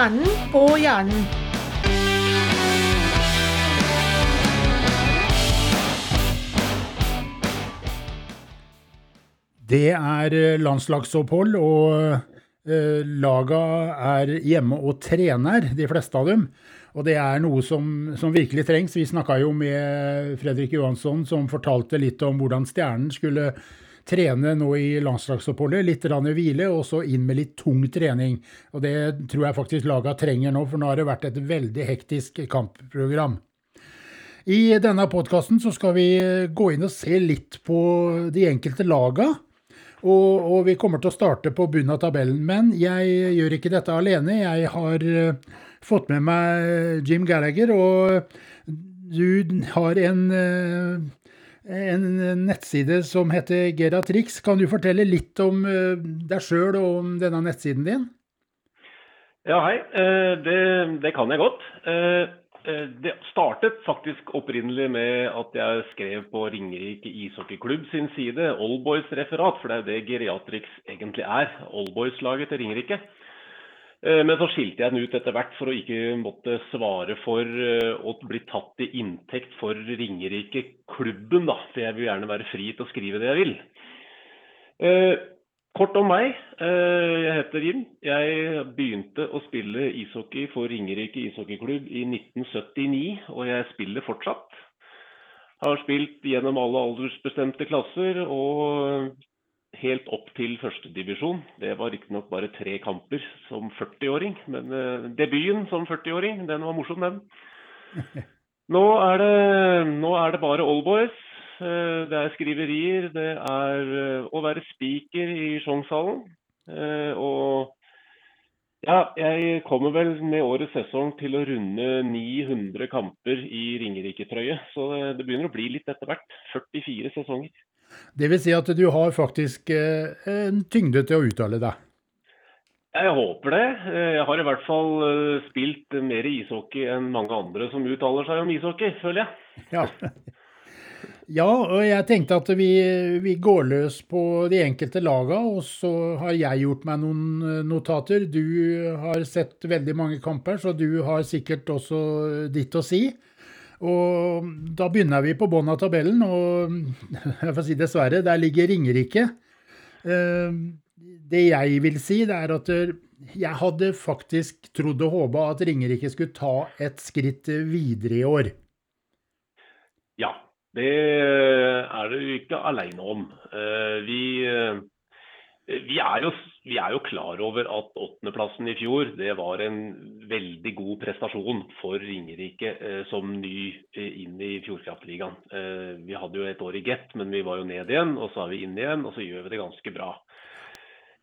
Hjernen på hjernen. Det er eh, landslagsopphold, og eh, laga er hjemme og trener, de fleste av dem. Og det er noe som, som virkelig trengs. Vi snakka jo med Fredrik Johansson, som fortalte litt om hvordan Stjernen skulle trene nå i landslagsoppholdet. Litt rann hvile, og så inn med litt tung trening. Og det tror jeg faktisk laga trenger nå, for nå har det vært et veldig hektisk kampprogram. I denne podkasten skal vi gå inn og se litt på de enkelte laga. Og, og, vi kommer til å starte på bunnen av tabellen. Men jeg gjør ikke dette alene. Jeg har uh, fått med meg Jim Gallagher, og du har en, uh, en nettside som heter Geratrix. Kan du fortelle litt om uh, deg sjøl og om denne nettsiden din? Ja, hei. Det, det kan jeg godt. Eh, det startet faktisk opprinnelig med at jeg skrev på Ringerike ishockeyklubb sin side, Oldboys-referat, for det er jo det Geriatrix egentlig er. Oldboys-laget til Ringerike. Eh, men så skilte jeg den ut etter hvert for å ikke måtte svare for eh, å bli tatt til inntekt for Ringerike-klubben, da. For jeg vil gjerne være fri til å skrive det jeg vil. Kort om meg. Eh, jeg heter Jim. Jeg begynte å spille ishockey for Ringerike ishockeyklubb i 1979, og jeg spiller fortsatt. Har spilt gjennom alle aldersbestemte klasser og helt opp til førstedivisjon. Det var riktignok bare tre kamper som 40-åring, men uh, debuten som 40-åring, den var morsom, den. Nå er det, nå er det bare Allboys. Uh, det er skriverier, det er uh, å være spiker i Sjongshallen. Eh, og ja, jeg kommer vel med årets sesong til å runde 900 kamper i Ringerike-trøye. Så det begynner å bli litt etter hvert. 44 sesonger. Det vil si at du har faktisk en tyngde til å uttale deg? Jeg håper det. Jeg har i hvert fall spilt mer ishockey enn mange andre som uttaler seg om ishockey, føler jeg. Ja. Ja, og jeg tenkte at vi, vi, går løs på de enkelte laga, og så har jeg gjort meg noen eh, notater. Du har sett veldig mange kamper, så du har sikkert også ditt å si. Og da begynner vi på bunnen av tabellen, og jeg får si dessverre, der ligger Ringerike. Eh, det jeg vil si, det er at jeg hadde faktisk trodd og håpa at Ringerike skulle ta et skritt videre i år. Ja, det er du ikke aleine om. Eh, vi, eh, vi, er jo, vi, er jo, klar over at åttendeplassen i fjor det var en veldig god prestasjon for Ringerike eh, som ny inn i Fjordkraftligaen. Vi hadde jo et år i get, men vi var jo ned igjen. Og så er vi inn igjen, og så gjør vi det ganske bra.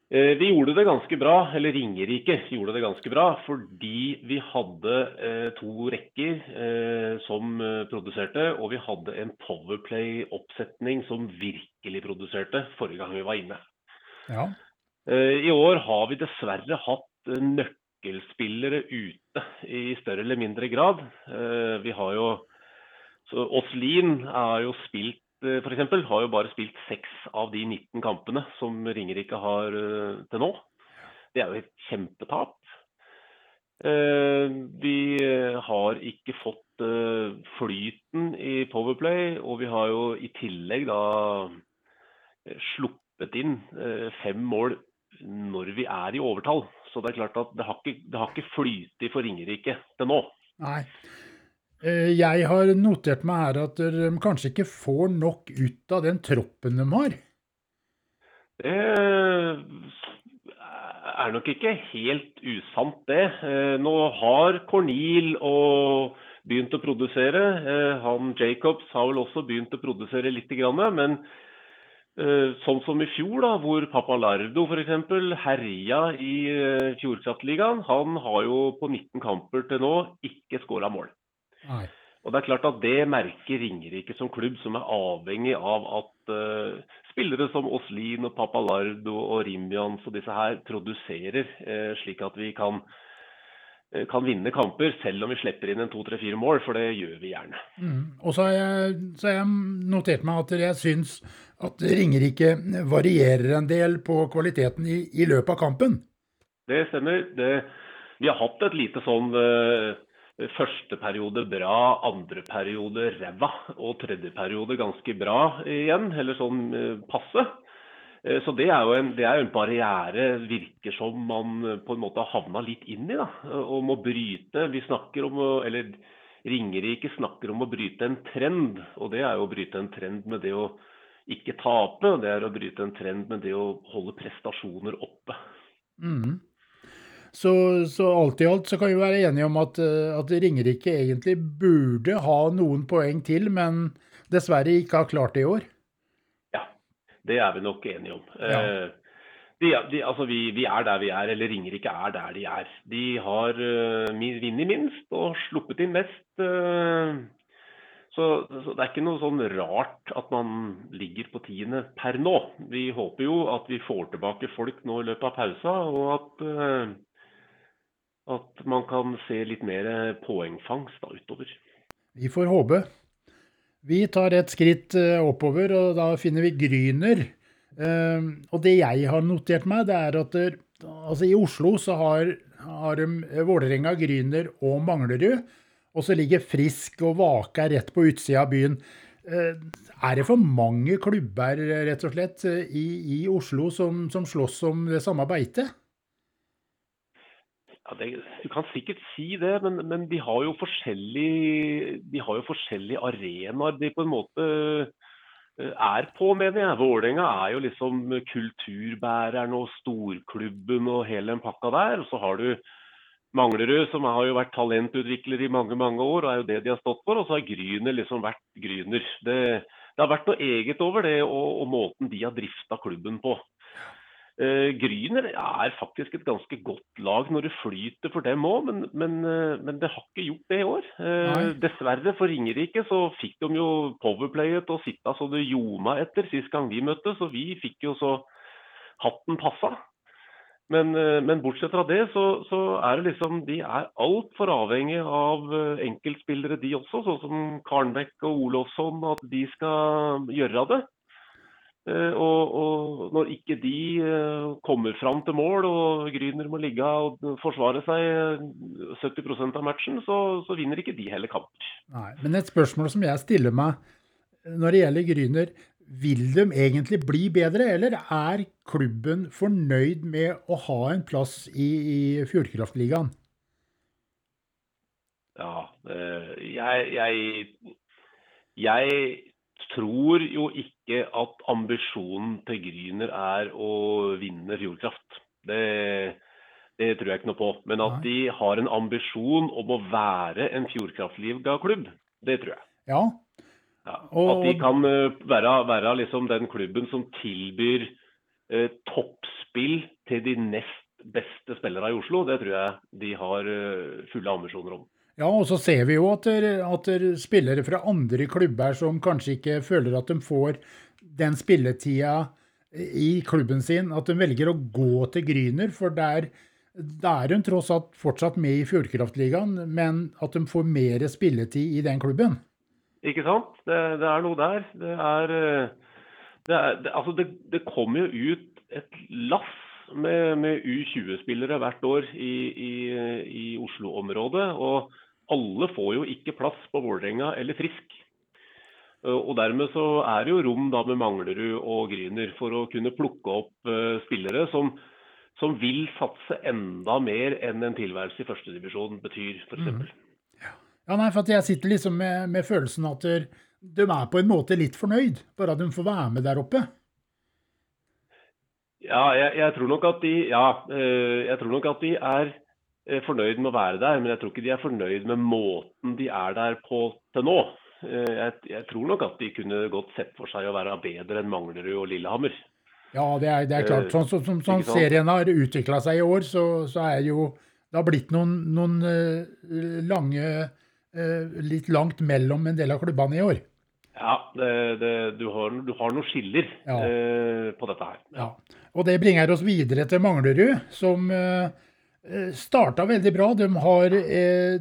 Eh, vi gjorde det ganske bra, eller Ringerike gjorde det ganske bra, fordi vi hadde eh, to rekker eh, som eh, produserte, og vi hadde en Powerplay-oppsetning som virkelig produserte forrige gang vi var inne. Ja. Eh, I år har vi dessverre hatt eh, nøkkelspillere ute i større eller mindre grad. vi har jo Åslin er jo spilt Eh, f.eks. har jo bare spilt seks av de 19 kampene som Ringerike har til nå. Det er jo et kjempetap. Vi har ikke fått flyten i Powerplay, og vi har jo i tillegg da sluppet inn fem mål når vi er i overtall. Så det er klart at det har ikke, det har ikke flytet for Ringerike til nå. Nei. Eh, jeg har notert meg her at de kanskje ikke får nok ut av den troppen de har? Det er nok ikke helt usant, det. Eh, nå har Cornel begynt å produsere. Eh, han Jacobs har vel også begynt å produsere litt, men sånn som i fjor, da, hvor Papalardo f.eks. herja i Fjordkraftligaen. Han har jo på 19 kamper til nå ikke skåra mål. Nei. Og det er klart at det merker Ringerike som klubb, som er avhengig av at uh, spillere som Oslin og Papalardo og Rimians og disse her produserer, uh, slik at vi kan, kan vinne kamper, selv om vi slipper inn en to-tre-fire mål, for det gjør vi gjerne. Mm. Og så har, jeg, så har, jeg, notert meg at jeg syns at Ringerike varierer en del på kvaliteten i, i løpet av kampen. Det stemmer. Det vi har hatt et lite sånn uh, første periode bra, andre periode ræva og tredje periode ganske bra igjen, eller sånn uh, passe. Uh, så det er jo en, det er en barriere, virker som man på en måte har havna litt inn i. da, Og må bryte. Vi snakker om Eller Ringerike snakker om å bryte en trend, og det er jo å bryte en trend med det å ikke tape. og Det er å bryte en trend med det å holde prestasjoner oppe. Mm. Så, så, alt i alt så kan vi være enige om at, eh, at Ringerike egentlig burde ha noen poeng til, men dessverre ikke har klart det i år. Det er vi nok enige om. Ja. Eh, de, de, altså vi, vi, er der vi er, eller Ringerike er der de er. De har uh, vunnet minst og sluppet inn mest. Uh, så, så, det er ikke noe sånn rart at man ligger på tiende per nå. Vi håper jo at vi får tilbake folk nå i løpet av pausa, og at, uh, at man kan se litt mer poengfangst da utover. Vi får håpe. Vi tar et skritt oppover, og da finner vi Gryner. Ehm, og det jeg har notert meg, det er at der, altså i Oslo så har, har de eh, Vålerenga, Gryner og Manglerud. Og så ligger Frisk og Vaka rett på utsida av byen. Er det for mange klubber rett og slett i, i Oslo som, som, slåss om det samme beitet? Ja, det, du kan sikkert si det, men, men de har jo forskjellige, forskjellige arenaer. De på en måte Eh, er på, mener jeg. Vålerenga er jo liksom kulturbæreren og storklubben og hele den pakka der. Og så har du Manglerud, som har jo vært talentutvikler i mange mange år, og er jo det de har stått for. Og så har Gryner liksom vært Gryner. Det, det har vært noe eget over det og, og måten de har drifta klubben på. Uh, Gryner er faktisk et ganske godt lag når det flyter for dem òg, men, men, uh, men, det har ikke gjort det i år. Uh, dessverre for Ringerike så fikk de jo powerplayet og sitta så det ljoma etter sist gang vi møttes, så vi fikk jo så hatten passa. Men, men bortsett fra det, så, så, er det liksom De er altfor avhengig av enkeltspillere, de også, sånn som Karnbekk og Olofsson, at de skal gjøre det. Eh, og, og, når ikke de eh, kommer fram til mål, og Gryner må ligge og forsvare seg 70% av matchen, så, så, vinner ikke de heller kamper. Nei, Men et spørsmål som jeg stiller meg når det gjelder Gryner, vil de egentlig bli bedre, eller er klubben fornøyd med å ha en plass i, i Fjordkraftligaen? Ja, eh, jeg, jeg, jeg tror jo ikke at ambisjonen til Gryner er å vinne Fjordkraft. Det, det, tror jeg ikke noe på. Men at de har en ambisjon om å være en Fjordkraftliga-klubb, det tror jeg. Ja. ja. At de kan eh, være, være liksom den klubben som tilbyr eh, toppspill til de nest beste spillerne i Oslo, det tror jeg de har eh, fulle ambisjoner om. Ja, og så ser vi jo at, der, at der spillere fra andre klubber som kanskje ikke føler at de får den spilletida i klubben sin, at de velger å gå til Gryner. For der, der er hun tross alt fortsatt med i Fjordkraftligaen, men at de får mer spilletid i den klubben. Ikke sant? Det, det er noe der. Det er, det, er, det, altså det, kommer jo ut et lass med, med U20-spillere hvert år i, i, i Oslo-området. og alle får jo ikke plass på Vålerenga eller Frisk. Eh, og Dermed så er det jo rom da med Manglerud og Gryner for å kunne plukke opp uh, spillere som, som, vil satse enda mer enn en tilværelse i førstedivisjon betyr, f.eks. Mm. Ja. ja, nei, for jeg sitter liksom med, med følelsen at de er på en måte litt fornøyd, bare at de får være med der oppe. Ja, jeg, jeg tror nok at de, ja, jeg tror nok at de er Eh, fornøyd med å være der, men jeg tror ikke de er fornøyd med måten de er der på til nå. Eh, jeg, jeg tror nok at de kunne godt sett for seg å være bedre enn Manglerud og Lillehammer. Ja, det er, det er klart. Sånn som sånn, sånn, sånn serien har utvikla seg i år, så, så, er jo det har blitt noen, noen lange Litt langt mellom en del av klubbene i år. Ja, det, det, du, har, du, har, noen skiller ja. på dette her. Ja. Og det bringer oss videre til Manglerud, som Eh, starta veldig bra. De har eh,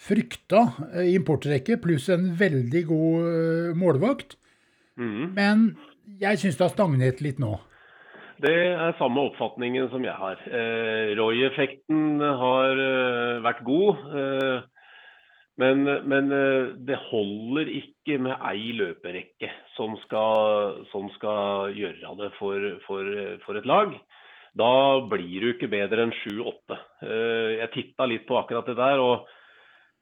frykta eh, importrekke pluss en veldig god eh, målvakt. Mm. Men jeg syns det har stagnet litt nå. det er samme oppfatningen som jeg har. Eh, Roy-effekten har eh, vært god. Eh, men, men eh, det holder ikke med ei løperekke som skal, som skal gjøre det for, for, for, et lag. Da blir du ikke bedre enn 7-8. Eh, jeg titta litt på akkurat det der. og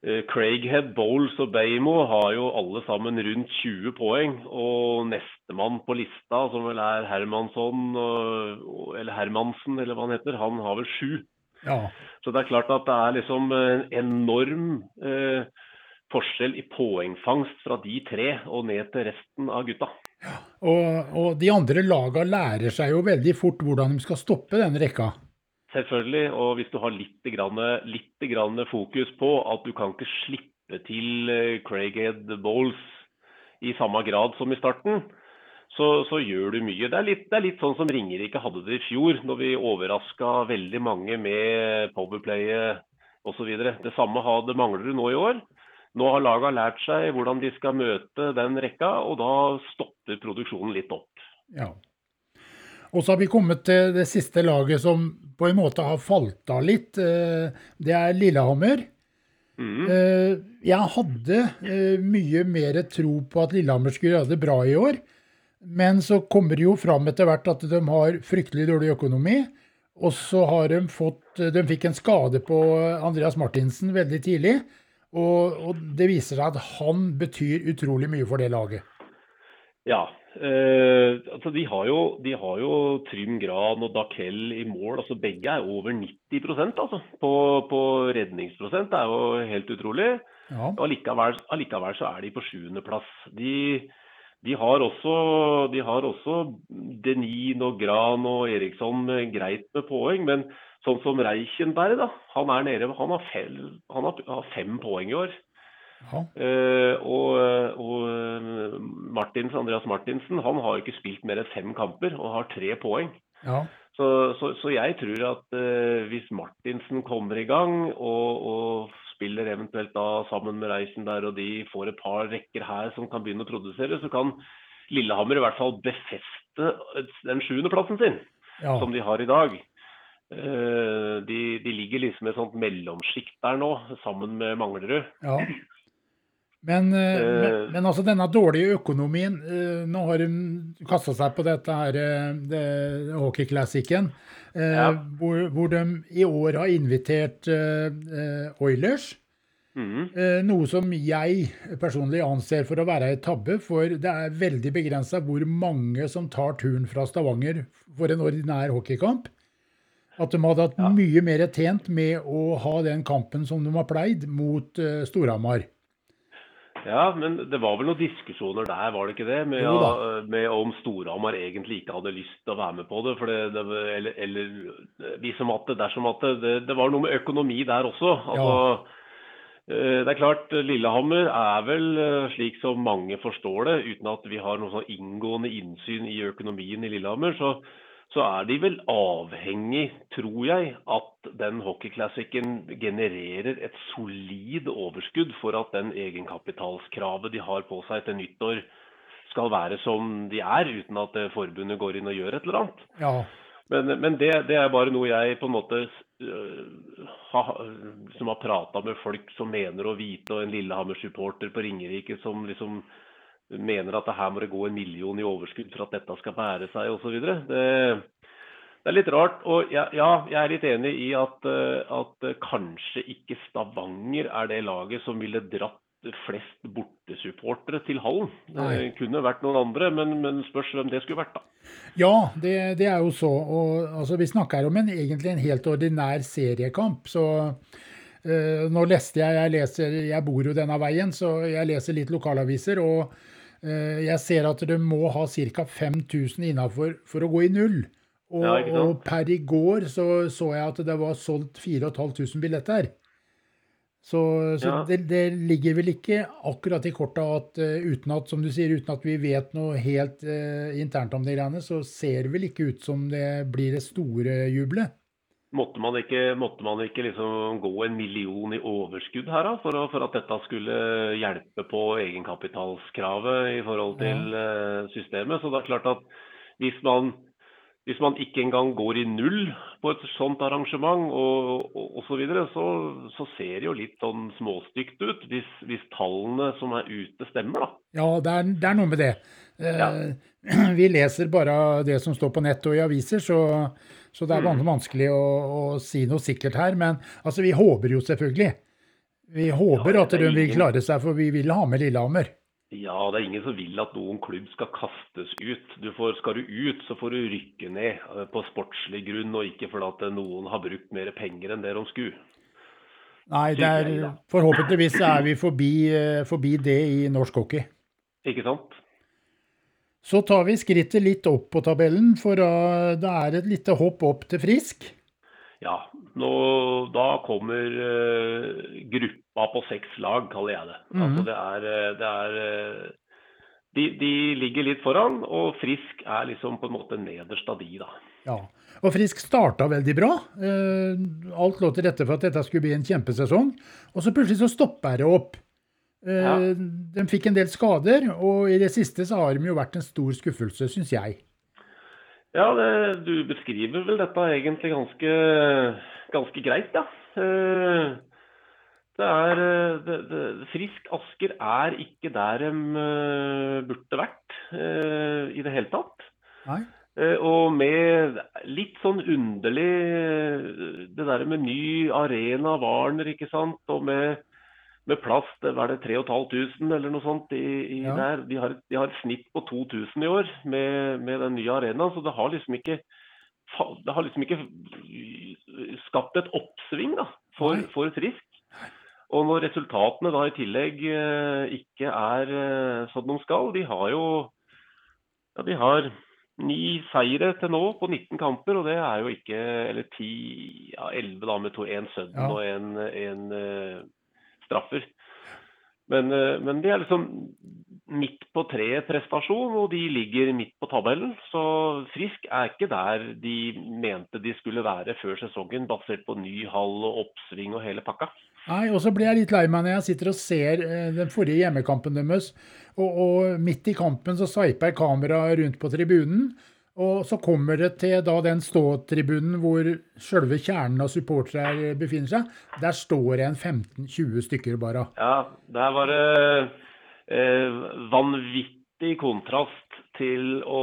eh, Craighead, Bowles og Baymo har jo alle sammen rundt 20 poeng. Og nestemann på lista, som vel er Hermansson, eller Hermansen, eller hva han heter, han har vel sju. Ja. Så det er klart at det er liksom en enorm eh, forskjell i poengfangst fra de tre og ned til resten av gutta. Ja, og, og, de andre laga lærer seg jo veldig fort hvordan de skal stoppe den rekka. Selvfølgelig, og hvis du har litt, grann, litt grann fokus på at du kan ikke slippe til eh, Craighead Bowles i samme grad som i starten, så, så, gjør du mye. Det er, litt, det er litt sånn som Ringerike hadde det i fjor, når vi overraska veldig mange med powerplayet osv. Det samme det mangler du nå i år. Nå har laga lært seg hvordan de skal møte den rekka, og da stopper produksjonen litt opp. Ja. Og så har vi kommet til det siste laget som på en måte har falt av litt. Eh, det er Lillehammer. Mm. Eh, jeg hadde eh, mye mer tro på at Lillehammer skulle gjøre det bra i år. Men så kommer det jo fram etter hvert at de har fryktelig dårlig økonomi. Og så har de fått De fikk en skade på Andreas Martinsen veldig tidlig. Og, og det viser seg at han betyr utrolig mye for det laget. Ja. Eh, altså de har, jo, de har jo Trym Gran og Dakell i mål. altså Begge er over 90% altså, på, på redningsprosent. Det er jo helt utrolig. Ja. Og allikevel, allikevel så er de på sjuendeplass. De, de har også, de har også Denin og Gran og Eriksson greit med poeng, men sånn som Reichenberg, da, han er nede, han har, fel, han har fem poeng i år. Uh, og, og Martins, Andreas Martinsen han har ikke spilt mer enn fem kamper og har tre poeng. Ja. Så, så, så, jeg tror at uh, hvis Martinsen kommer i gang og, og spiller eventuelt da sammen med Reisen der, og de får et par rekker her som kan begynne å produsere, så kan Lillehammer i hvert fall befeste den sjuendeplassen sin, ja. som de har i dag. Eh, de, de ligger liksom i et sånt mellomsjikt der nå, sammen med Manglerud. Ja. Men, eh, men, eh. men, altså denne dårlige økonomien Nå har de kasta seg på dette her, det, hockeyklassikken, ja. hvor, hvor, de i år har invitert Oilers. Mm. Noe som jeg personlig anser for å være et tabbe, for det er veldig begrensa hvor mange som tar turen fra Stavanger for en ordinær hockeykamp. At de hadde hatt ja. mye mer tjent med å ha den kampen som de har pleid, mot uh, Storhamar. Ja, men det var vel noen diskusjoner der, var det ikke det? Med, ja, med om Storhamar egentlig ikke hadde lyst til å være med på det. det, det eller, eller som at det, dersom at det, det, var noe med økonomi der også. Altså, ja. Eh, det er klart, Lillehammer er vel eh, slik som mange forstår det, uten at vi har noe sånn inngående innsyn i økonomien i Lillehammer. så så er de vel avhengig, tror jeg, at den hockeyklassikken genererer et solid overskudd for at den egenkapitalskravet de har på seg til nyttår, skal være som de er, uten at forbundet går inn og gjør et eller annet. Ja. Men, men det, det, er bare noe jeg på en måte uh, ha, som har prata med folk som mener å vite, og en Lillehammer-supporter på Ringerike som liksom mener at her må det gå en million i overskudd for at dette skal bære seg osv. Det, det er litt rart. Og ja, ja, jeg er litt enig i at, eh, at, kanskje ikke Stavanger er det laget som ville dratt flest bortesupportere til hallen. Nei. Det kunne vært noen andre, men, men, spørs hvem det skulle vært, da. Ja, det, det er jo så. Og, altså, vi snakker om en, egentlig en helt ordinær seriekamp. så uh, nå leste jeg, jeg leser, jeg bor jo denne veien, så jeg leser litt lokalaviser. og Eh, jeg ser at dere må ha ca. 5000 innafor for å gå i null. Og, ja, og, per i går så, så jeg at det var solgt 4500 billetter. Så, så ja. det, det, ligger vel ikke akkurat i korta at uh, uten at som du sier, uten at vi vet noe helt uh, internt om de greiene, så ser det vel ikke ut som det blir det store jubelet. Måtte man ikke, måtte man ikke liksom gå en million i overskudd her da, for, å, for, at dette skulle hjelpe på egenkapitalskravet i forhold til. Eh, systemet? Så det er klart at hvis man, hvis man ikke engang går i null på et sånt arrangement og osv., så, videre, så så ser det jo litt sånn småstygt ut hvis, hvis tallene som er ute, stemmer. da. Ja, det er, det er noe med det. Ja. Vi leser bare det som står på nett og i aviser, så, så det er mm. vanskelig å, å, si noe sikkert her. Men altså, vi håper jo selvfølgelig. Vi håper ja, at de vil klare seg, for vi vil ha med Lillehammer. Ja, det er ingen som vil at noen klubb skal kastes ut. Du får, skal du ut, så får du rykke ned eh, på sportslig grunn, og ikke fordi noen har brukt mer penger enn det de skulle. Nei, er, forhåpentligvis er vi forbi, eh, forbi, det i norsk hockey. Ikke sant? Så tar vi skrittet litt opp på tabellen, for det er et lite hopp opp til Frisk. Ja, nå, da kommer uh, gruppa på seks lag, kaller jeg det. Mm. Altså det er, eh, det er de, de, ligger litt foran, og Frisk er liksom på en måte nederst av de, da. Ja, og Frisk starta veldig bra. Alt lå til rette for at dette skulle bli en kjempesesong. Og så plutselig så stopper det opp. Ja. De fikk en del skader, og i det siste så har de jo vært en stor skuffelse, syns jeg. Ja, det, du beskriver vel dette egentlig ganske, ganske greit, ja. Eh, det er det, det, Frisk Asker er ikke der de burde vært i det hele tatt. Nei. Og med litt sånn underlig Det der med ny arena, Warner, ikke sant. Og med med plass til var det 3500 eller noe sånt i, i ja. der. De har, de har, et snitt på 2000 i år med, med, den nye arenaen. Så det har liksom ikke det har liksom ikke skapt et oppsving da, for, for Frisk. Og når resultatene da i tillegg eh, ikke er eh, sånn de skal De har jo ja, de har ni seire til nå på 19 kamper, og det er jo ikke Eller 10, ja, 11 da med to, en sudden ja. og en, en uh, straffer. Men, eh, men, de er liksom midt på treet-prestasjon, og de ligger midt på tabellen. Så Frisk er ikke der de mente de skulle være før sesongen, basert på ny hall og oppsving og hele pakka. Nei, og så blir jeg litt lei meg når jeg sitter og ser eh, den forrige hjemmekampen deres, og, og midt i kampen så sveiper kameraet rundt på tribunen. Og så kommer det til da den ståtribunen hvor selve kjernen av supportere befinner seg. Der står det en 15-20 stykker bare. Ja, der var det eh, vanvittig kontrast til å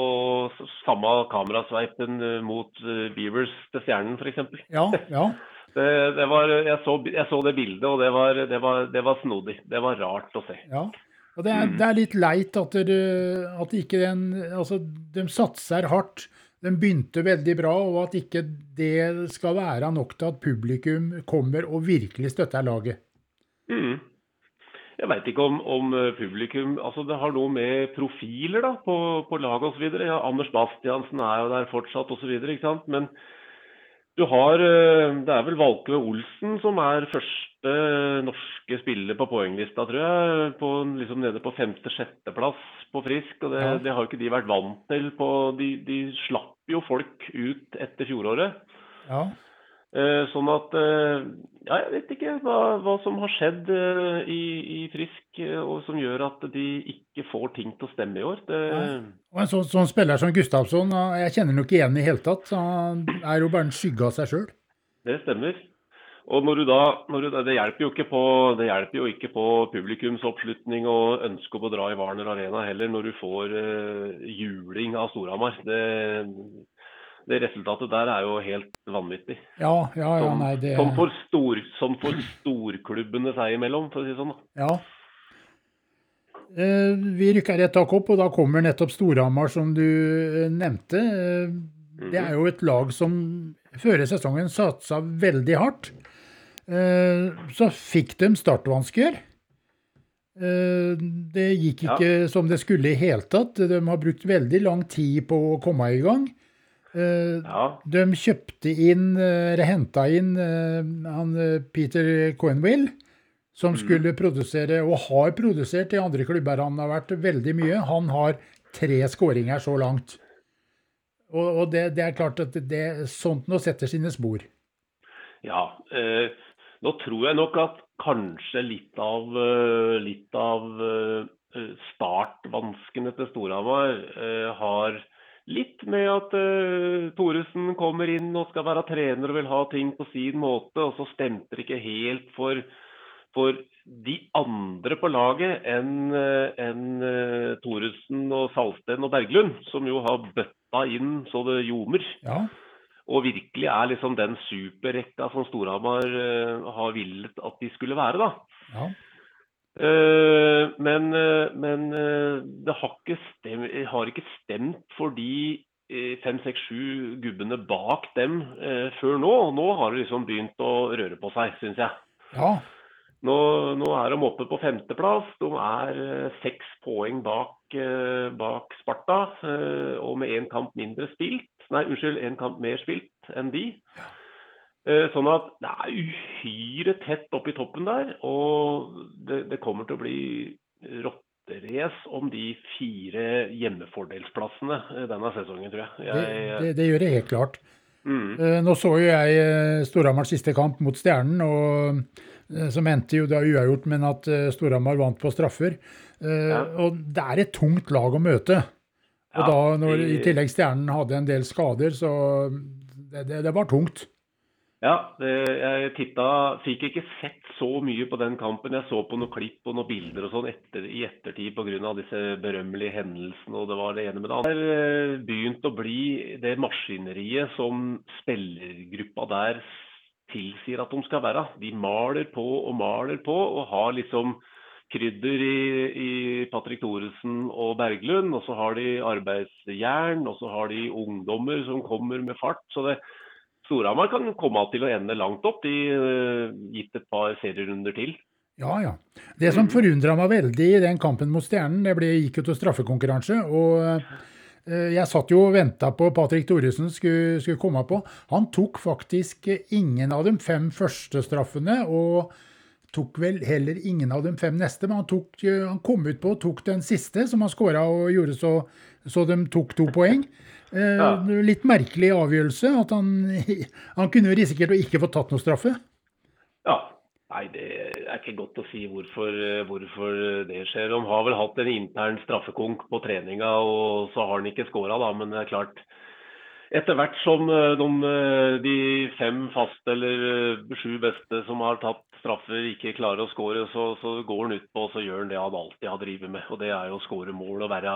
samme kamerasveipen eh, mot uh, Beavers til Stjernen, f.eks. Ja, ja. Det, det var, jeg, så, jeg, så, det bildet, og det var, det, var, det var, snodig. Det var rart å se. Ja. Og det er, mm. det er litt leit at, det, at ikke den Altså, de satser hardt. De begynte veldig bra, og at ikke det skal være nok til at publikum kommer og virkelig støtter laget. Mm. Jeg veit ikke om, om, publikum altså Det har noe med profiler da, på, på laget osv. Ja, Anders Bastiansen er jo der fortsatt osv. Men du har eh, Det er vel Valkve Olsen som er første norske spiller på poenglista, tror jeg. På, liksom nede på femte-sjetteplass på Frisk. og det, ja. det, har ikke de vært vant til. På, de, de slapp jo folk ut etter fjoråret. Ja. Eh, sånn at eh, Ja, jeg vet ikke hva, hva som har skjedd eh, i, i, Frisk og som gjør at de ikke får ting til å stemme i år. Det... Og En sånn, sånn, spiller som Gustavsson, jeg kjenner nok ikke igjen i hele tatt. Han er jo bare en skygge av seg sjøl. Det stemmer. Og når du da, når du, det, hjelper jo ikke på, det hjelper jo ikke på publikumsoppslutning og ønske om å dra i Warner Arena heller, når du får eh, juling av Storhamar. Det, det resultatet der er jo helt vanvittig. Ja, ja, ja, nei, det... som, for stor, som for storklubbene seg imellom, for å si det sånn. Ja. Eh, vi rykker rett tak opp, og da kommer nettopp Storhamar, som du eh, nevnte. Eh, det er jo et lag som før sesongen satsa veldig hardt. Eh, så fikk de startvansker. Eh, det gikk ikke ja. som det skulle i hele tatt. De har brukt veldig lang tid på å komme i gang. Eh, ja. De kjøpte inn, eller henta inn, han Peter Coenwill, som mm. skulle produsere, og har produsert i andre klubber han har vært veldig mye. Han har tre skåringer så langt. Og, og det, det, er klart at det, sånt nå setter sine spor. Ja. Eh, nå tror jeg nok at kanskje litt av, litt av startvanskene til Storhamar eh, har litt med at uh, Thoresen kommer inn og skal være trener og vil ha ting på sin måte, og så stemte det ikke helt for, for de andre på laget enn en, Thoresen og Salsten og Berglund, som jo har bøtta inn så det ljomer. Ja. Og virkelig er liksom den superrekka som Storhamar har villet at de skulle være, da. Ja. Uh, men, uh, men det har ikke, stemt, har ikke stemt for de fem, seks, sju gubbene bak dem før nå. Nå har det liksom begynt å røre på seg, syns jeg. Ja. Nå, nå, er de oppe på femteplass. De er seks poeng bak, bak Sparta. Og med én kamp mindre spilt. Nei, unnskyld, én kamp mer spilt enn de. Eh, sånn at det er uhyre tett oppe i toppen der. Og det, det kommer til å bli rotterace om de fire hjemmefordelsplassene eh, denne sesongen, tror jeg. jeg det, det, det, gjør det helt klart. Mm. Eh, nå så jo jeg Storhamars siste kamp mot Stjernen, og som endte jo da uavgjort, men at Storhamar vant på straffer. Ja. Og det er et tungt lag å møte. Og ja, da, når i tillegg Stjernen hadde en del skader, så det, det var tungt. Ja, det, jeg titta Fikk ikke sett så mye på den kampen. Jeg så på noen klipp og noen bilder og sånn etter, i ettertid pga. disse berømmelige hendelsene og det var det ene med det andre. Det har eh, begynt å bli det maskineriet som spillergruppa der tilsier at de skal være. De maler på og maler på og har liksom krydder i, i Patrick Thoresen og Berglund. Og så har de arbeidsjern, og så har de ungdommer som kommer med fart. så det Storhamar kan komme til å ende langt opp, de, uh, gitt et par serierunder til. Ja, ja. Det som forundra meg veldig i den kampen mot Stjernen, det ble, gikk jo til straffekonkurranse. og uh, Jeg satt jo og venta på Patrick Thoresen skulle, skulle, komme på. Han tok faktisk ingen av de fem første straffene. og tok vel heller ingen av de fem neste, men han, tok, han kom ut på og tok den siste, som han skåra og gjorde så, så de tok to poeng. Eh, ja. Litt merkelig avgjørelse. at Han, han kunne risikert å ikke få tatt noe straffe. Ja. Nei, det er ikke godt å si hvorfor, hvorfor det skjer. De har vel hatt en intern straffekonk på treninga, og så har han ikke skåra, da. Men det er klart, etter hvert som eh, de, eh, de fem faste eller eh, sju beste som har tatt straffer, ikke klarer å skåre, så, så, går han utpå og så gjør han det han alltid har drevet med. Og det er jo å skåre mål og være,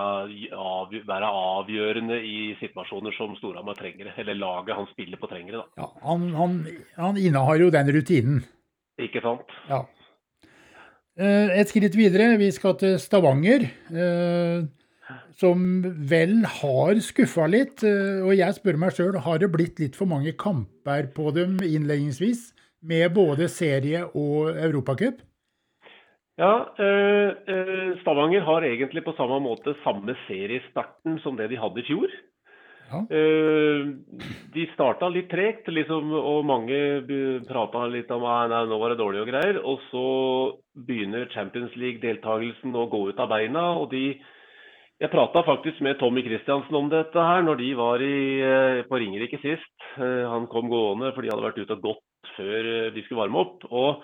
av, være, avgjørende i situasjoner som Storhamar trenger. Eller laget han spiller på trenger. Ja, han, han, han innehar jo den rutinen. Ikke sant. Ja. Et skritt videre. Vi skal til Stavanger som vel har skuffa litt. Eh, og jeg spør meg sjøl, har det blitt litt for mange kamper på dem innledningsvis? Med både serie og europacup? Ja, eh, eh, Stavanger har egentlig på samme måte samme seriestarten som det de hadde i fjor. Ja. de starta litt tregt, liksom, og mange prata litt om at nå var det dårlig og greier. Og så begynner Champions League-deltakelsen å gå ut av beina. og de jeg prata faktisk med Tommy Kristiansen om dette her når de var i, eh, på Ringerike sist. Eh, han kom gående for de hadde vært ute og gått før eh, de skulle varme opp. Og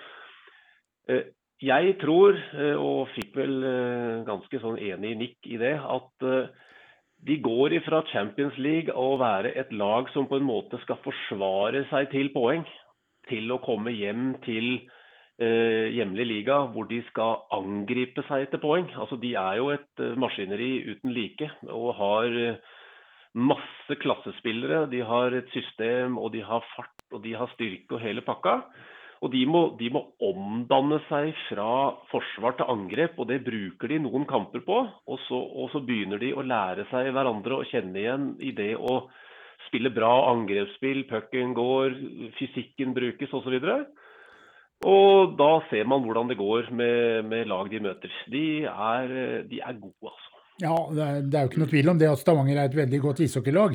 jeg tror, og fikk vel ganske sånn enig nikk i det, at de går ifra Champions League å være et lag som på en måte skal forsvare seg til poeng, til å komme hjem til eh, hjemlig liga hvor de skal angripe seg etter poeng. Altså, de er jo et eh, maskineri uten like og har eh, masse klassespillere. De har et system, og de har fart, og de har styrke og hele pakka. Og de må, de må, omdanne seg fra forsvar til angrep, og det bruker de noen kamper på. Og så, og så begynner de å lære seg hverandre og kjenne igjen i det å spille bra angrepsspill, pucken går, fysikken brukes osv. Og, da ser man hvordan det går med, med lag de møter. De er, de er gode, altså. Ja, det er, jo ikke noe tvil om det at Stavanger er et veldig godt ishockeylag.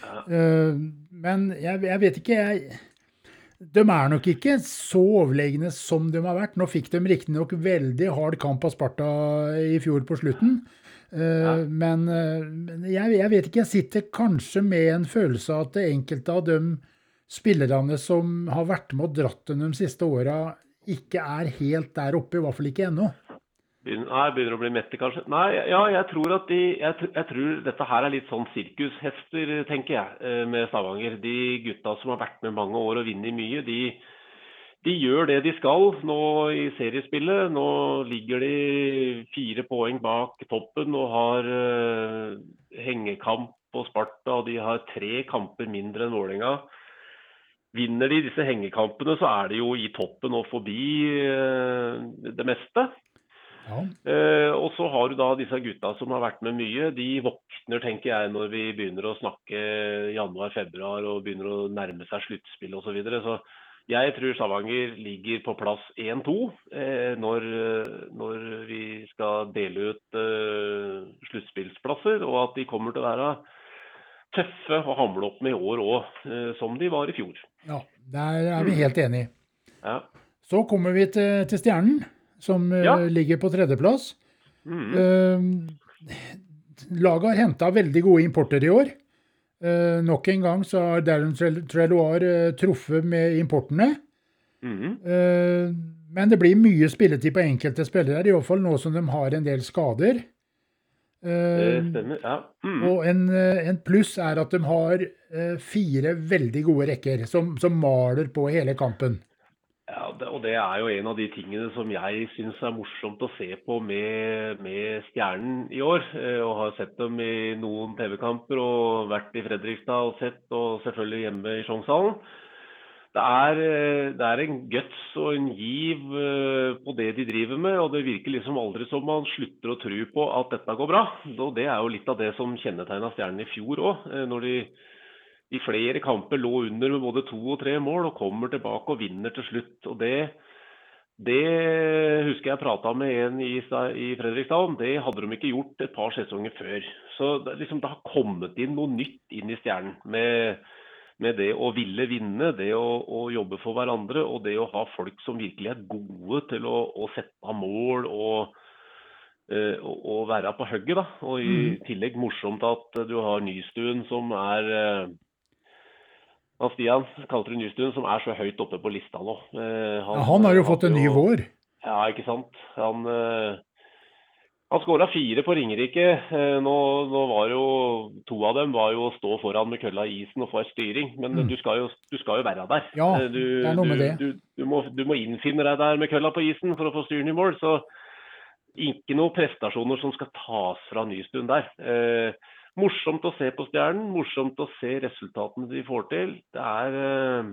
Uh, men jeg, jeg, vet ikke, jeg De er nok ikke så overlegne som de har vært. Nå fikk de riktignok veldig hard kamp av Sparta i fjor på slutten. Uh. Men uh, jeg, jeg, vet ikke, jeg sitter kanskje med en følelse av at enkelte av de spillerne som har vært med og dratt dem de siste åra, ikke er helt der oppe, i hvert fall ikke ennå. Begynner, nei, begynner å bli mette, kanskje. Nei, ja, jeg tror at de jeg, jeg tror dette her er litt sånn sirkushester, tenker jeg, eh, med Stavanger. De gutta som har vært med mange år og vunnet mye, de, de gjør det de skal nå i seriespillet. Nå ligger de fire poeng bak toppen og har uh, hengekamp på Sparta, og de har tre kamper mindre enn Vålerenga. Vinner de disse hengekampene, så er de jo i toppen og forbi uh, det meste. Ja. Eh, og så har du da disse gutta som har vært med mye. De våkner, tenker jeg, når vi begynner å snakke januar-februar og begynner å nærme seg sluttspill osv. Så, videre. så jeg tror Stavanger ligger på plass 1-2 eh, når, når vi skal dele ut eh, sluttspillsplasser, og at de kommer til å være tøffe å hamle opp med i år òg, eh, som de var i fjor. ja, der er vi helt enige. Ja. Så kommer vi til, til Stjernen, som eh, Ja. ligger på tredjeplass. Mm. Uh, laget har henta veldig gode importer i år. Eh, nok en gang så har Darren Treloir truffet med importene. Mm Eh, men det blir mye spilletid på enkelte spillere, i hvert fall nå som de har en del skader. Det stemmer. Ja. Mhm. og en, en pluss er at de har fire veldig gode rekker som, som maler på hele kampen. Ja, og det er jo en av de tingene som jeg syns er morsomt å se på med, med Stjernen i år. Eh, og har sett dem i noen TV-kamper og vært i Fredrikstad og sett, og selvfølgelig hjemme i Sjongshallen. Det er, eh, det er en guts og en giv eh, på det de driver med, og det virker liksom aldri som man slutter å tro på at dette går bra. Og det er jo litt av det som kjennetegna Stjernen i fjor òg, når de i flere kamper lå under med både to og tre mål og kommer tilbake og vinner til slutt. Og det, det husker jeg prata med en i, i Fredrikstad om. Det hadde de ikke gjort et par sesonger før. Så det, liksom, det har kommet inn noe nytt inn i Stjernen. Med, med det å ville vinne, det å, å jobbe for hverandre og det å ha folk som virkelig er gode til å, å sette av mål og, eh, og, og være på hugget. da. Og i Mhm. tillegg morsomt at du har Nystuen som er eh, han Stian kalte det Nystuen, som er så høyt oppe på lista nå. Han, Ja, han har jo fått en ny vår. Ja, ikke sant. Han, eh, han skåra fire på Ringerike. Eh, nå, nå var jo to av dem var jo å stå foran med kølla i isen og få ei styring. Men Mm. du, skal jo, du skal jo være der. Ja, Eh, du, det er noe med du, det. Du, du, må, du må innfinne deg der med kølla på isen for å få styren i mål. Så ikke noen prestasjoner som skal tas fra Nystuen der. Eh, morsomt å se på Stjernen. Morsomt å se resultatene de får til. Det er eh,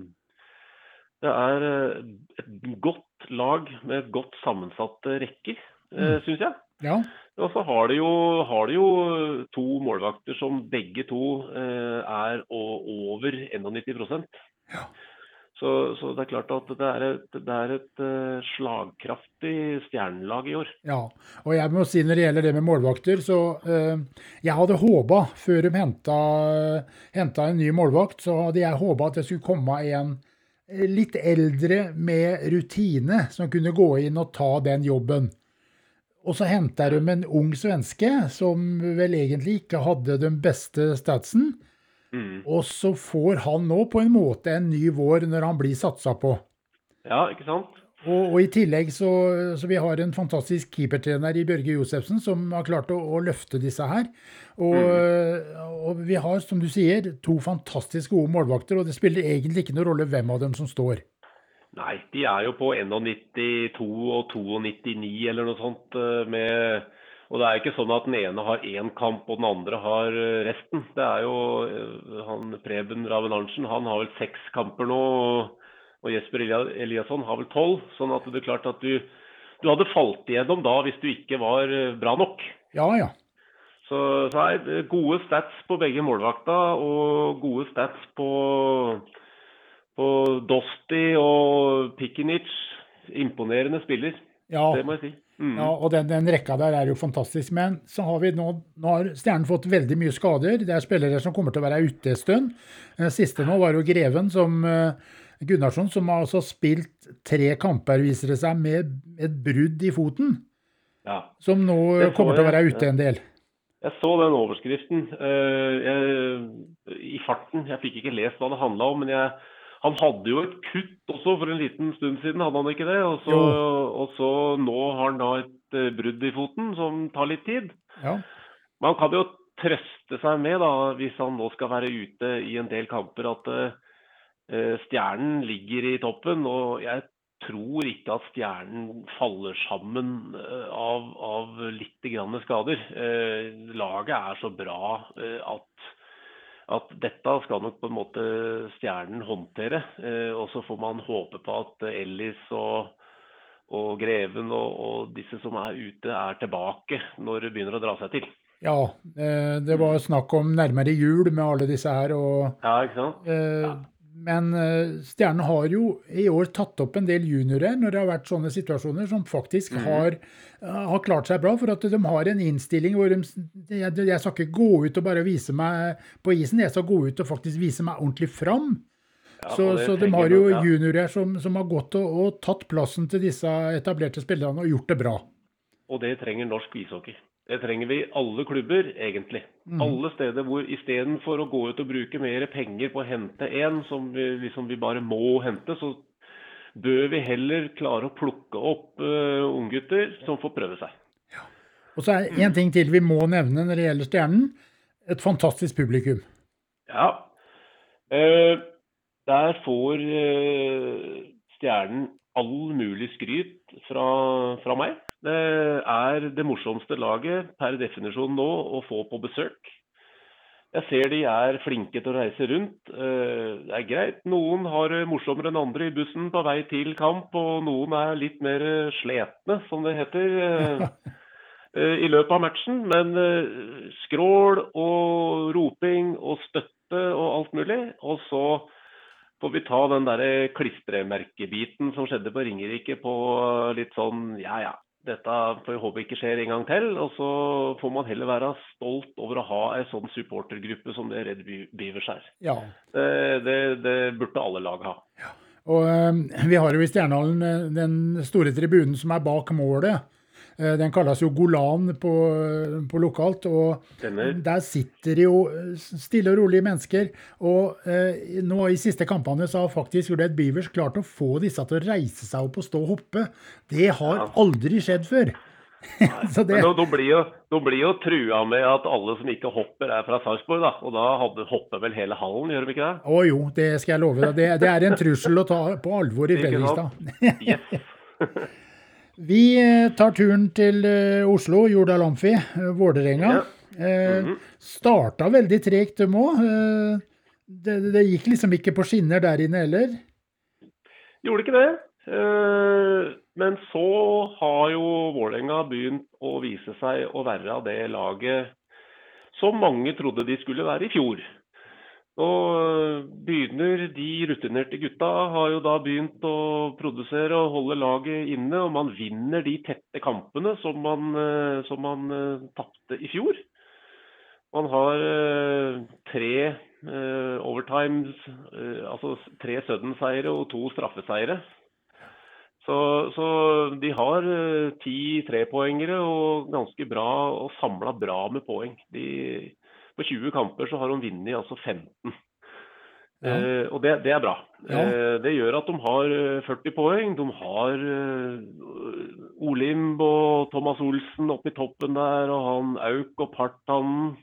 det er eh, et godt lag med et godt sammensatte rekker, Mm. eh, syns jeg. Ja. Og så har de jo, har de jo to målvakter som begge to er over 91% Ja. Så, så det er klart at det er et, det er et eh, slagkraftig stjernelag i år. Ja, og jeg må si når det gjelder det med målvakter, så eh, jeg hadde håpa, før de henta, en ny målvakt, så hadde jeg håpa at det skulle komme en eh, litt eldre med rutine som kunne gå inn og ta den jobben. Og så henta de en ung svenske som vel egentlig ikke hadde den beste statsen, Mm. og så får han nå på en måte en ny vår når han blir satsa på. Ja, ikke sant? Og, og i tillegg så, så vi har en fantastisk keepertrener i Bjørge Josefsen som har klart å, å løfte disse her. Og, og vi har, som du sier, to fantastisk gode målvakter, og det spiller egentlig ikke noen rolle hvem av dem som står. Nei, de er jo på 91 og 2,99 eller noe sånt. eh, med, og det er ikke sånn at den ene har én kamp og den andre har eh, resten. Det er jo eh, han Preben Raven Arntzen, han har vel seks kamper nå. og- Jesper Eliasson har vel tolv. Sånn at det er klart at du, du hadde falt igjennom da hvis du ikke var eh, bra nok. Ja, ja. Så, så er gode stats på begge målvakta og gode stats på, på Dosti og Pikinic. Imponerende spiller, Ja, det må jeg si. Mm. ja og den, den rekka der er jo fantastisk. Men så har vi nå, nå har Stjernen fått veldig mye skader. Det er spillere som kommer til å være ute en stund. Den siste nå var jo Greven som eh, Gunnarsson, som har altså spilt tre kamper, viser det seg, med et brudd i foten. Ja. Som nå kommer jeg, til å være ute en del. Jeg så den overskriften eh, jeg, i farten. Jeg fikk ikke lest hva det handla om. men jeg, han hadde jo et kutt også for en liten stund siden, hadde han ikke det? Og så, og så nå har han da et eh, brudd i foten som tar litt tid. Ja. Man kan jo trøste seg med, da, hvis han nå skal være ute i en del kamper, at uh, Stjernen ligger i toppen. Og jeg tror ikke at Stjernen faller sammen av, av litt grann skader. Uh, laget er så bra uh, at at dette skal nok på en måte Stjernen håndtere. Eh, og så får man håpe på at Ellis og, og Greven og, og, disse som er ute, er tilbake når det begynner å dra seg til. Ja, eh, det var snakk om nærmere jul med alle disse her. Og, ja, ikke sant? Eh, ja. Men uh, Stjernen har jo i år tatt opp en del juniorer når det har vært sånne situasjoner, som faktisk mm. har, uh, har, klart seg bra. For at de har en innstilling hvor de jeg, jeg, skal ikke gå ut og bare vise meg på isen, jeg skal gå ut og faktisk vise meg ordentlig fram. Ja, så, så de har jo ja. juniorer som, som, har gått og, og, tatt plassen til disse etablerte spillerne og gjort det bra. Og det trenger norsk ishockey. Det trenger vi i alle klubber, egentlig. Mm. Alle steder hvor istedenfor å gå ut og bruke mer penger på å hente en som vi, liksom vi bare må hente, så bør vi heller klare å plukke opp uh, unggutter som får prøve seg. Ja. Og så er en ting til vi må nevne når det gjelder Stjernen. Et fantastisk publikum. Ja. Uh, der får uh, Stjernen all mulig skryt fra, fra meg. Det er det morsomste laget per definisjon nå å få på besøk. Jeg ser de er flinke til å reise rundt. Eh, det er greit. Noen har det morsommere enn andre i bussen på vei til kamp, og noen er litt mer sletne, som det heter, eh, eh, i løpet av matchen. Men skrål og roping og støtte og alt mulig. Og så får vi ta den der klistremerkebiten som skjedde på Ringerike på litt sånn ja ja, dette får vi håpe ikke skjer en gang til. Og så får man heller være stolt over å ha en sånn supportergruppe som det Red Beavers er. Ja. Det, det, det, burde alle lag ha. Ja. Og uh, Vi har jo i Stjernehallen eh, den store tribunen som er bak målet. Eh, den kalles jo Golan på, på lokalt. og Denne. Der sitter jo eh, stille og rolige mennesker. Og eh, nå i siste kampene så har faktisk Red Beavers klart å få disse til å reise seg opp og stå og hoppe. Det har ja. aldri skjedd før. det... Men de blir, jo, de blir jo trua med at alle som ikke hopper, er fra Sarpsborg. da, Og da hadde, hopper vel hele hallen, gjør de ikke det? Å jo, det skal jeg love deg. Det, det er en trussel å ta på alvor i Fredrikstad. yes. Vi eh, tar turen til eh, Oslo, Jordal Amfi, eh, Vålerenga. Ja. Mm -hmm. Starta veldig tregt, dem òg. Det, det, gikk liksom ikke på skinner der inne heller? Gjorde ikke det. Men så har jo Vålerenga begynt å vise seg å være det laget som mange trodde de skulle være i fjor. Nå begynner de rutinerte gutta har jo da begynt å produsere og holde laget inne. Og man vinner de tette kampene som man, eh, som man uh, tapte i fjor. Man har tre overtimes, altså tre sudden-seiere og to straffeseiere. Så, så, de har ti trepoengere og ganske bra og samla bra med poeng. De på 20 kamper så har hun vunnet altså 15. Ja. Eh, og det, det, er bra. Ja. Eh, det gjør at de har 40 eh, poeng. De har eh, Olimb og Thomas Olsen oppe i toppen der, og han Auk og Partan.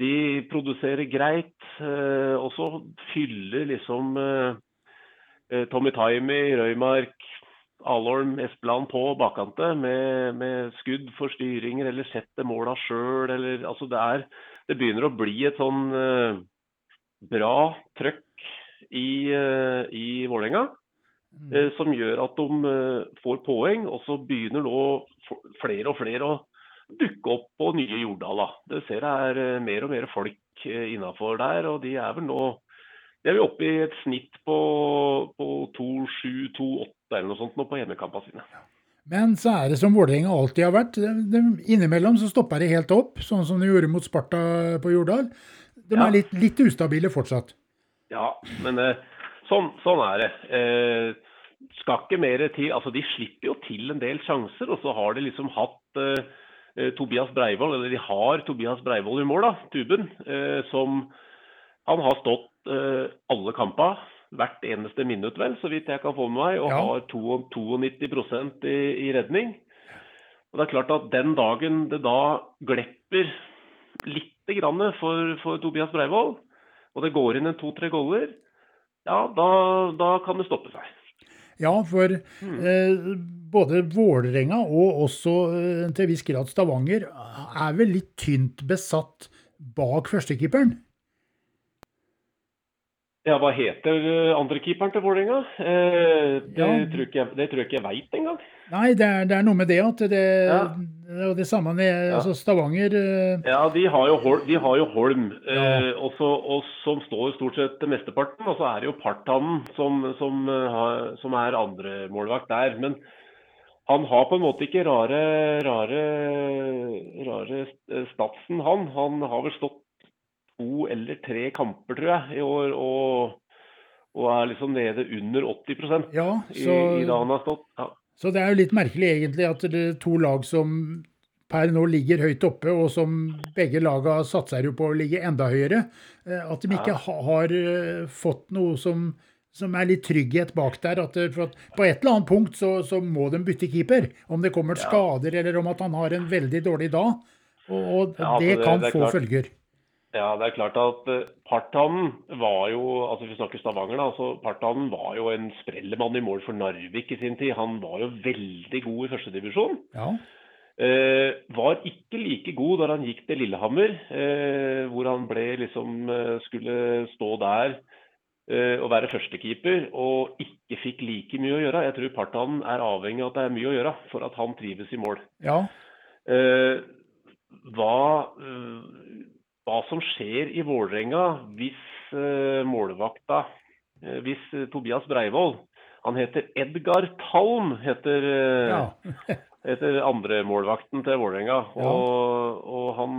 De produserer greit. Eh, og så fyller liksom eh, Tommy Taimi, Røymark, Alholm, Espeland på bakkante med, med, skudd for styringer eller setter måla sjøl. Altså det er det begynner å bli et sånn uh, bra trøkk i, uh, i Vålerenga. Uh, som gjør at de får poeng, og så begynner nå flere og flere å dukke opp på nye Jordala. Det ser jeg er mer og mer folk innafor der, og de er vel nå de er vel oppe i et snitt på, på 2-7-2-8 eller noe sånt nå på hjemmekampene sine. Men så er det som Vålerenga alltid har vært. De, de, innimellom så stopper det helt opp, sånn som de gjorde mot Sparta på Jordal. De ja. er litt, litt, ustabile fortsatt. Ja, men eh, sånn, sånn, er det. Eh, skal ikke mer til Altså, de slipper jo til en del sjanser, og så har de liksom hatt eh, eh Tobias Breivoll, eller de har Tobias Breivoll i mål, da, tuben, eh, som han har stått eh, alle kampene hvert eneste minutt, vel, så vidt jeg kan få med meg, og ja. har 92% i, i, redning. Og det er klart at den dagen det da glepper lite grann for, for Tobias Breivoll, og det går inn en to-tre goller, ja, da, da kan det stoppe seg. Ja, for eh, både Vålerenga og også eh, til viss grad Stavanger er vel litt tynt besatt bak førstekeeperen? Ja, hva heter eh, andrekeeperen til Vålerenga? Eh, det, Ja. tror jeg- det tror jeg ikke jeg veit engang. Nei, det er, det er noe med det at det, Ja. det samme med altså Stavanger eh, Ja, de har jo, Hol- de har jo Holm, Ja. eh, også, og som står stort sett mesteparten. Og så er det jo Partanen som, som, eh, har, som er andremålvakt der. Men han har på en måte ikke rare, rare, rare statsen, han. Han har vel stått to eller tre kamper, tror jeg, i år. Og, og er liksom nede under 80 Ja, i, så, i da han har stått. Ja. så det er jo litt merkelig egentlig at det er to lag som per nå ligger høyt oppe, og som begge laga satser jo på å ligge enda høyere, eh, at de ikke Ja. har eh, fått noe som, som er litt trygghet bak der. At, for at på et eller annet punkt så, så må de bytte keeper. Om det kommer skader eller om at han har en veldig dårlig dag. Og, og altså det det- kan det få klart. følger. Ja, det er klart at uh, Partanen var jo altså Vi snakker Stavanger, da. altså Partanen var jo en sprellemann i mål for Narvik i sin tid. Han var jo veldig god i førstedivisjon. Ja. Eh, var ikke like god da han gikk til Lillehammer, eh, hvor han ble liksom eh, skulle stå der eh, og være førstekeeper, og ikke fikk like mye å gjøre. Jeg tror Partanen er avhengig av at det er mye å gjøre for at han trives i mål. ja. Eh, hva, eh, hva som skjer i Vålerenga hvis eh, målvakta eh, Hvis eh, Tobias Breivoll Han heter Edgar Talm, heter, ja. heter andremålvakten til Vålerenga. Ja. Og, og han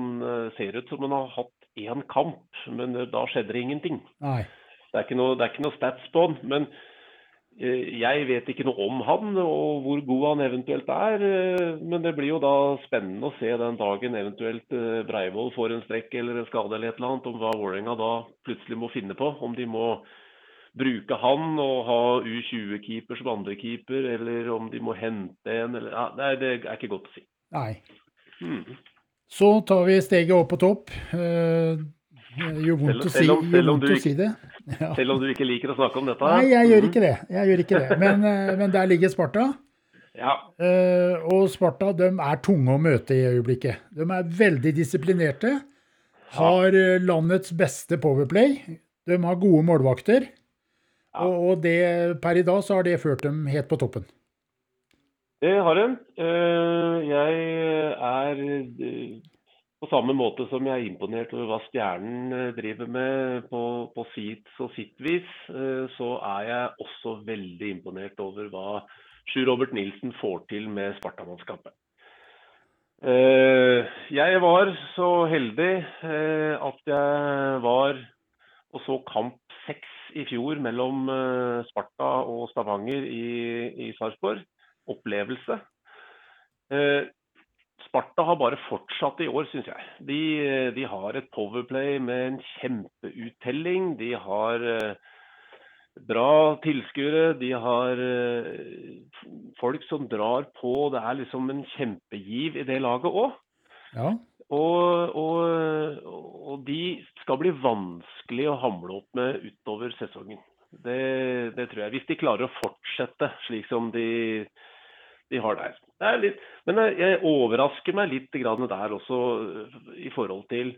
ser ut som han har hatt én kamp, men da skjedde det ingenting. Nei. Det er ikke noe, det er ikke noe stats på han. Men jeg vet ikke noe om han og hvor god han eventuelt er. eh, Men det blir jo da spennende å se den dagen eventuelt eh, Breivoll får en strekk eller en skade eller et eller annet, om hva Vålerenga da plutselig må finne på. Om de må bruke han og ha U20-keeper som andrekeeper, eller om de må hente en. Eller, ja, det, er, det er ikke godt å si. Nei. Hmm. Så tar vi steget opp på topp. Eh, Det gjør vondt, å, si, om- gjør vondt ikke, å si det. Ja. Selv om du ikke liker å snakke om dette. Nei, jeg gjør ikke det. Jeg gjør ikke det. Men, eh, men der ligger Sparta. Ja, Uh, Og Sparta de er tunge å møte i øyeblikket. De er veldig disiplinerte. Har eh, landets beste powerplay. De har gode målvakter. Ja. Og, og det, per i dag så har det ført dem helt på toppen. Det har de. Eh, Jeg er eh, på samme måte som jeg er imponert over hva Stjernen eh, driver med på, på sitt og sitt vis, eh, så er jeg også veldig imponert over hva Sjur Robert Nilsen får til med Sparta-mannskapet. Eh, Jeg var så heldig at jeg var og så kamp seks i fjor mellom Sparta og Stavanger i, i Sarpsborg opplevelse. Sparta har bare fortsatt i år, syns jeg. De, de har et powerplay med en kjempeuttelling. De har eh, bra tilskuere. De har eh, folk som drar på. Det er liksom en kjempegiv i det laget òg. Ja. Og, og, og de skal bli vanskelig å hamle opp med utover sesongen. Det, det tror jeg. Hvis de klarer å fortsette slik som de, de har der. Det er litt, men jeg, overrasker meg litt der også øh, i forhold til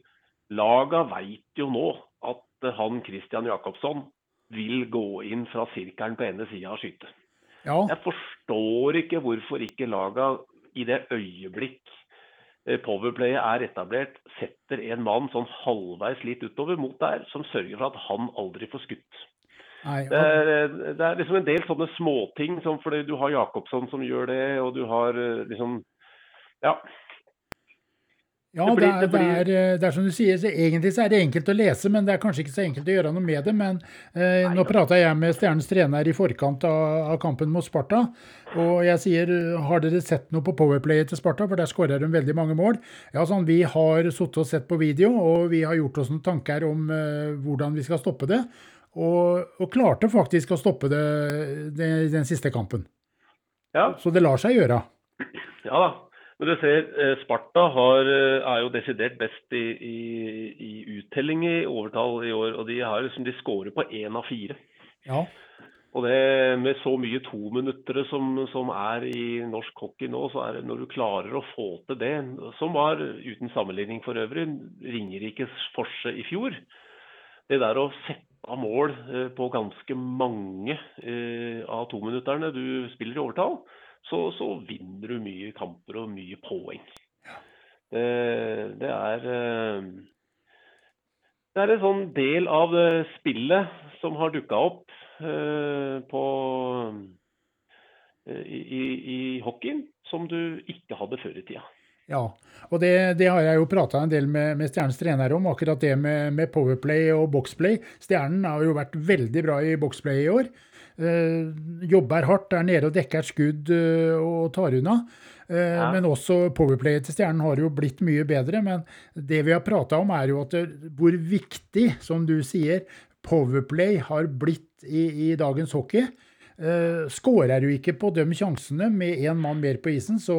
Laga veit jo nå at øh, han Christian Jakobsson vil gå inn fra sirkelen på ene sida og skyte. ja. Jeg forstår ikke hvorfor ikke laga i det øyeblikk eh, powerplayet er etablert, setter en mann sånn halvveis litt utover mot der, som sørger for at han aldri får skutt. Nei, Det er, eh, det er liksom en del sånne småting, som fordi du har Jakobsson som gjør det, og du har eh, liksom Ja. Ja, Det det, blir- det blir- er, eh, det er som du sier, så egentlig så er det enkelt å lese, men det er kanskje ikke så enkelt å gjøre noe med det. Men eh, nå prata jeg med Stjernens trener i forkant av, av kampen mot Sparta, og jeg sier har dere sett noe på powerplayet til Sparta, for der skårer de veldig mange mål. Ja, sånn, Vi har sittet og sett på video, og vi har gjort oss noen tanker om eh, hvordan vi skal stoppe det. Og, og klarte faktisk å stoppe det, det i den siste kampen. ja. Så det lar seg gjøre. Ja da. Men du ser, eh, Sparta har, eh, er jo desidert best i, i, i uttelling i overtall i år. Og de, har liksom, de scorer på én av fire. Ja. Og det med så mye tominuttere som, som er i norsk hockey nå, så er det når du klarer å få til det, som var uten sammenligning for øvrig, Ringerikes forse i fjor. Det der å sette av mål eh, på ganske mange eh, av tominutterne du spiller i overtall, så, så, vinner du mye kamper og mye poeng. Det, det er eh, det er en sånn del av spillet som har dukka opp Eh, på, eh, i, i, i hockeyen som du ikke hadde før i tida. Ja, og det, det, har jeg jo prata en del med, med Stjernens trener om, akkurat det med, med, powerplay og boxplay. Stjernen har jo vært veldig bra i boxplay i år. Eh, jobber hardt, er nede og dekker et skudd eh, og tar unna. Eh, ja. Men også powerplayet til Stjernen har jo blitt mye bedre. Men det vi har prata om, er jo at det, hvor viktig, som du sier, Powerplay har blitt i, i dagens hockey. Uh, Skårer du ikke på de sjansene med én mann mer på isen, så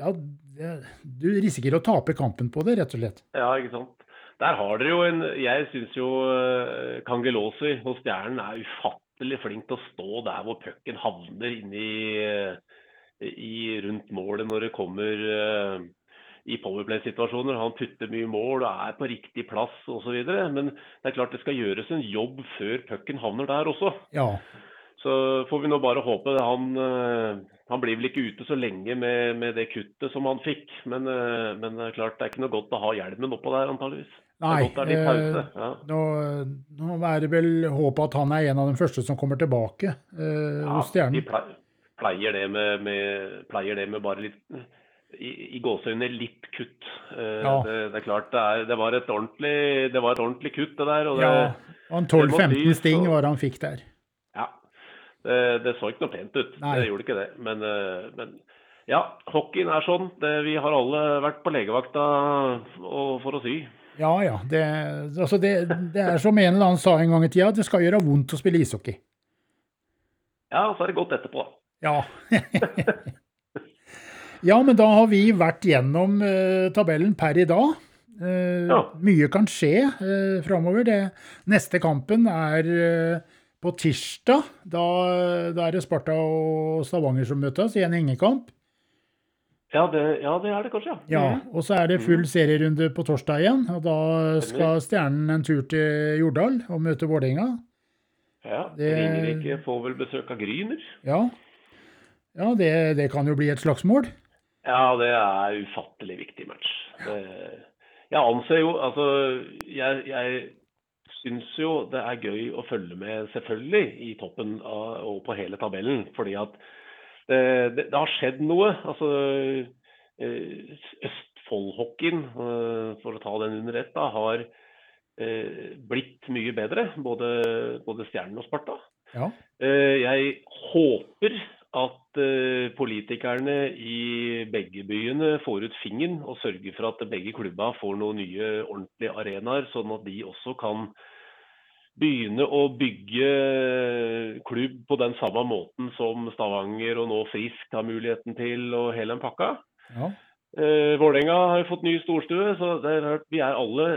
ja, du risikerer å tape kampen på det, rett og slett. Ja, ikke sant. Der har dere jo en Jeg syns jo Kangelosi hos Stjernen er ufattelig flink til å stå der hvor pucken havner inni uh, i rundt målet når det kommer uh, i powerplay-situasjoner. Han putter mye mål og er på riktig plass osv. Men det er klart det skal gjøres en jobb før pucken havner der også. Ja. Så får vi nå bare håpe han, eh, han blir vel ikke ute så lenge med, med det kuttet som han fikk. Men, eh, men, det er klart det er ikke noe godt å ha hjelmen oppå der, antageligvis. Nei, eh, ja. nå, nå, er det vel håp at han er en av de første som kommer tilbake eh, ja, hos Stjernen. De pleier det med, med, pleier det med bare litt i, i gåseøynene litt kutt. Eh, ja. det, det, er klart det, er, det, var et ordentlig, det var et ordentlig kutt, det der. Og ja, og en 12-15 sting var det han fikk der. Ja. Det, så ikke noe pent ut. Nei. Det gjorde ikke det. Men, uh, men ja, hockeyen er sånn. vi har alle vært på legevakta for å sy. Ja ja. Det, altså det, er som en eller annen sa en gang i tida, det skal gjøre vondt å spille ishockey. Ja, og så er det godt etterpå. Ja. Ja, men da har vi vært gjennom uh, tabellen per i dag. Uh, ja. Mye kan skje uh, framover. neste kampen er uh, på tirsdag. Da, da, er det Sparta og Stavanger som møtes i en hengekamp. Ja det, ja det, er det kanskje, ja. ja. Mm. Og så er det full mm. serierunde på torsdag igjen. og Da skal Stjernen en tur til Jordal og møte Vålerenga. Ja. Det... Ringerike får vel besøk av Gryner. Ja, ja det, det kan jo bli et slagsmål. Ja, det er ufattelig viktig match. Jeg anser jo Altså, jeg, jeg syns jo det er gøy å følge med, selvfølgelig, i toppen av, og på hele tabellen. Fordi at det, det, det har skjedd noe. Altså eh, Østfoldhockeyen, eh, for å ta den under ett, da, har eh, blitt mye bedre. Både, både Stjernen og Sparta. Ja. Jeg håper at uh, politikerne i begge byene får ut fingeren og sørger for at begge klubba får noen nye ordentlige arenaer, sånn at de også kan begynne å bygge klubb på den samme måten som Stavanger og nå Frisk har muligheten til, og hele den pakka. Ja. Uh, Vålerenga har fått ny storstue, så er, vi er alle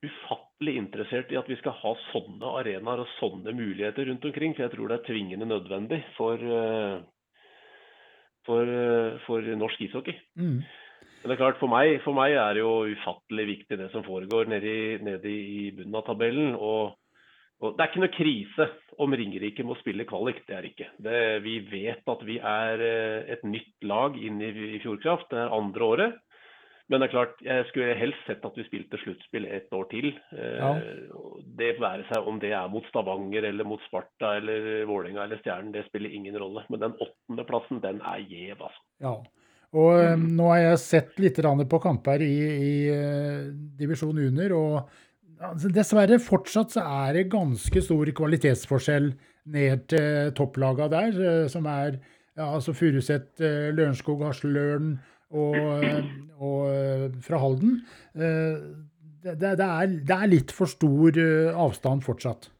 ufattelig interessert i at vi skal ha sånne arenaer og sånne muligheter rundt omkring. For jeg tror det er tvingende nødvendig for, eh, for, eh, for norsk ishockey. Mm. Men det er klart, for meg, for meg, er det jo ufattelig viktig det som foregår nede i, nede i bunnen av tabellen. Og, og, Det er ikke noe krise om Ringerike må spille kvalik. Det er ikke. Det, vi vet at vi er eh, et nytt lag inn i, i Fjordkraft. Det er andre året. Men det er klart, jeg skulle helst sett at vi spilte sluttspill et år til. Eh, ja. Det være seg om det er mot Stavanger eller mot Sparta eller Vålerenga eller Stjernen, det spiller ingen rolle. Men den åttendeplassen, den er gjev, altså. Ja. Og mm. nå har jeg sett litt på kamper i, i uh, divisjon under, og altså, dessverre fortsatt så er det ganske stor kvalitetsforskjell ned til topplaga der, som er ja, altså Furuset, Lørenskog, Hasleløren og, og eh, fra Halden. Eh, det, det, er, det, er, litt for stor eh, avstand fortsatt.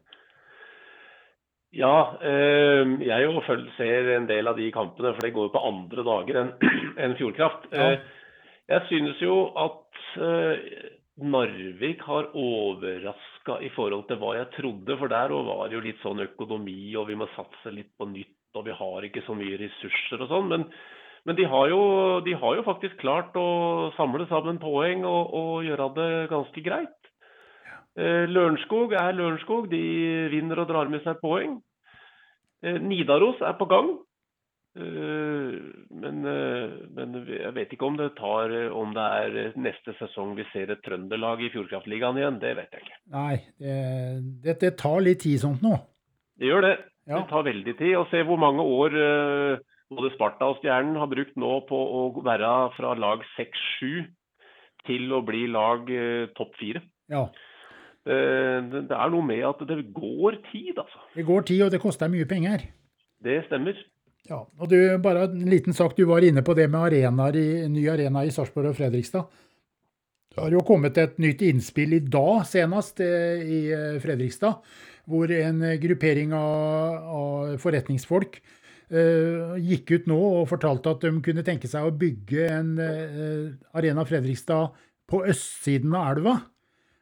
Ja, eh, jeg jo ser en del av de kampene, for det går jo på andre dager enn Fjordkraft. Ja. Eh, jeg synes jo at eh, Narvik har overraska i forhold til hva jeg trodde. For der var det jo litt sånn økonomi, og vi må satse litt på nytt, og vi har ikke så mye ressurser og sånn. Men, men de, har jo, de har jo faktisk klart å samle sammen poeng og, og gjøre det ganske greit. Eh, Lørenskog er Lørenskog. De vinner og drar med seg poeng. Eh, Nidaros er på gang. Eh, Men, men jeg vet ikke om det, tar, om det er neste sesong vi ser et Trøndelag i Fjordkraftligaen igjen. Det vet jeg ikke. Nei, det, det, tar litt tid sånt nå. Det gjør det. Ja. Det tar veldig tid. Og se hvor mange år eh, både Sparta og Stjernen har brukt nå på å være fra lag 6-7 til å bli lag eh, topp 4. Ja. Eh, det, det er noe med at det går tid, altså. Det går tid, og det koster mye penger. Det stemmer. Ja, og du, bare en liten sak. Du var inne på det med arenaer i, ny arena i Sarpsborg og Fredrikstad. Det har jo kommet et nytt innspill i dag senest eh, i eh, Fredrikstad, hvor en gruppering av, av forretningsfolk gikk ut nå og fortalte at de kunne tenke seg å bygge en eh, Arena Fredrikstad på østsiden av elva.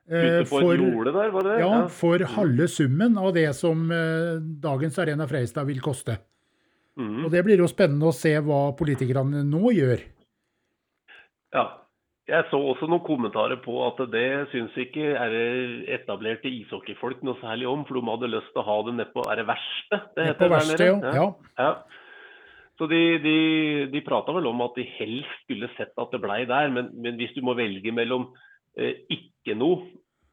Eh, jorde der, var det ja, for halve summen av det som eh, dagens Arena Fredrikstad vil koste. Mm. Og Det blir jo spennende å se hva politikerne nå gjør. Ja. Jeg så også noen kommentarer på at det syns ikke er etablerte ishockeyfolk noe særlig om, for de hadde lyst til å ha det nedpå Er det verste det På verste, der nede? ja. Ja. Så de, de, de prata vel om at de helst skulle sett at det blei der, men, men hvis du må velge mellom eh, ikke noe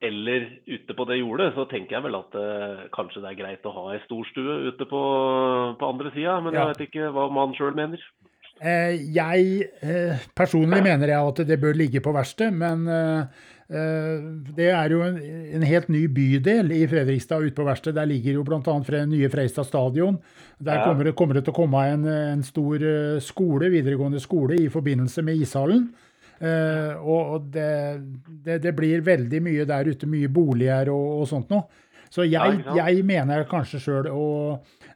eller ute på det jordet, så tenker jeg vel at eh, kanskje det er greit å ha ei storstue ute på, på andre sida. Men Ja. jeg vet ikke hva man sjøl mener. Eh, jeg eh, personlig mener jeg at det bør ligge på verksted, men eh, det er jo en, en helt ny bydel i Fredrikstad ute på verksted. Der ligger jo bl.a. nye Freistad stadion. Der kommer, det, kommer det til å komme en, en stor skole, videregående skole i forbindelse med ishallen. Eh, og det, det, det blir veldig mye der ute, mye boliger og, og sånt noe. Så jeg, jeg mener kanskje sjøl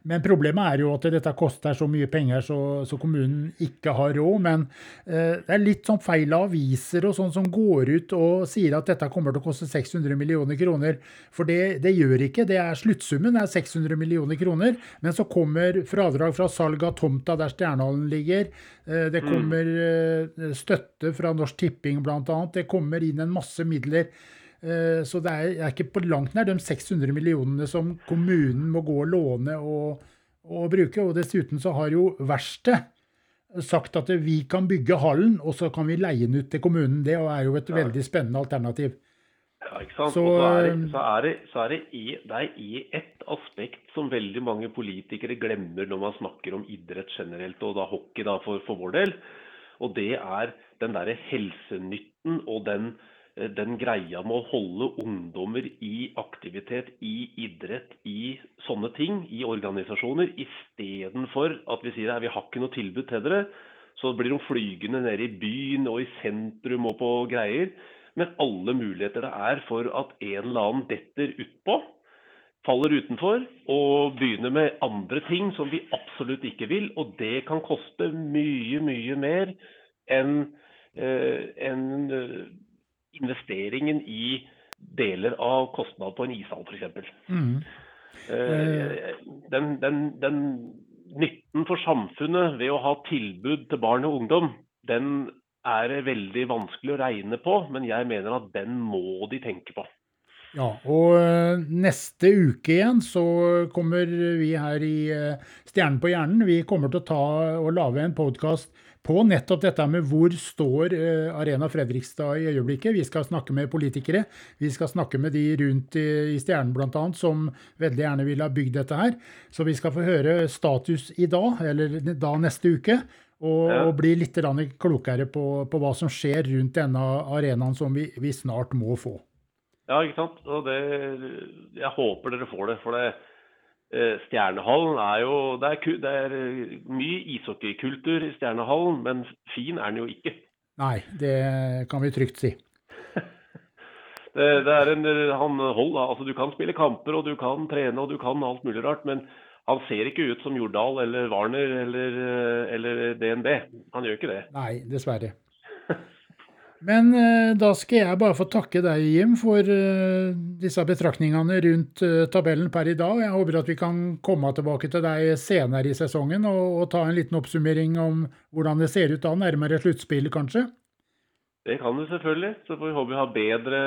Men problemet er jo at dette koster så mye penger så, så kommunen ikke har råd. Men eh, det er litt sånn feil aviser og sånn som går ut og sier at dette kommer til å koste 600 millioner kroner. For det, det gjør ikke. Det er sluttsummen er 600 millioner kroner. Men så kommer fradrag fra salg av tomta der Stjernehallen ligger. Eh, det kommer eh, støtte fra Norsk Tipping bl.a. Det kommer inn en masse midler. Eh, Så det er, er ikke på langt nær de 600 millionene som kommunen må gå og låne og, og bruke. Og dessuten så har jo verkstedet sagt at vi kan bygge hallen, og så kan vi leie den ut til kommunen. Det er jo et Ja. veldig spennende alternativ. Ja, ikke sant? Så, og så er det, eh, så er det, så er det, i, det er i ett aspekt som veldig mange politikere glemmer når man snakker om idrett generelt, og da hockey da for, for vår del. Og det er den derre helsenytten og den, den greia med å holde ungdommer i aktivitet, i idrett, i sånne ting, i organisasjoner, istedenfor at vi sier at vi har ikke noe tilbud til dere. Så blir de flygende nede i byen og i sentrum og på greier. Med alle muligheter det er for at en eller annen detter utpå, faller utenfor og begynner med andre ting som vi absolutt ikke vil. Og det kan koste mye, mye mer enn eh, enn, eh, investeringen i deler av kostnad på en ishall, f.eks. Mm. Eh, den, den, den nytten for samfunnet ved å ha tilbud til barn og ungdom, den er veldig vanskelig å regne på, men jeg mener at den må de tenke på. Ja, og eh, neste uke igjen så kommer vi her i eh, Stjernen på hjernen. Vi kommer til å ta og lage en podkast på nettopp dette med hvor står eh, Arena Fredrikstad i øyeblikket. Vi skal snakke med politikere. Vi skal snakke med de rundt i, Stjernen bl.a. som veldig gjerne vil ha bygd dette her. Så vi skal få høre status i dag, eller da neste uke. Og, Ja. og bli litt klokere på, på hva som skjer rundt denne arenaen som vi, vi snart må få. Ja, ikke sant? Og det, jeg håper dere får det. For det, Stjernehallen er jo Det er, det er eh, mye ishockeykultur i Stjernehallen, men fin er den jo ikke. Nei, det kan vi trygt si. Det, det er en, han hold, altså Du kan spille kamper og du kan trene og du kan alt mulig rart, men han ser ikke ut som Jordal eller Warner eller, eller DNB. Han gjør ikke det. Nei, dessverre. Men eh, da skal jeg bare få takke deg, Jim, for eh, disse betraktningene rundt eh, tabellen per i dag. Jeg håper at vi kan komme tilbake til deg senere i sesongen og, og ta en liten oppsummering om hvordan det ser ut da, nærmere sluttspillet kanskje. Det kan du selvfølgelig. Så får vi håpe vi har bedre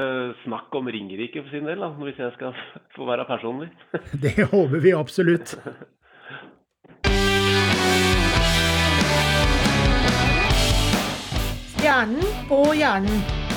snakk om Ringerike for sin del, da, hvis jeg skal få være personlig. Det håper vi absolutt. Stjernen på hjernen.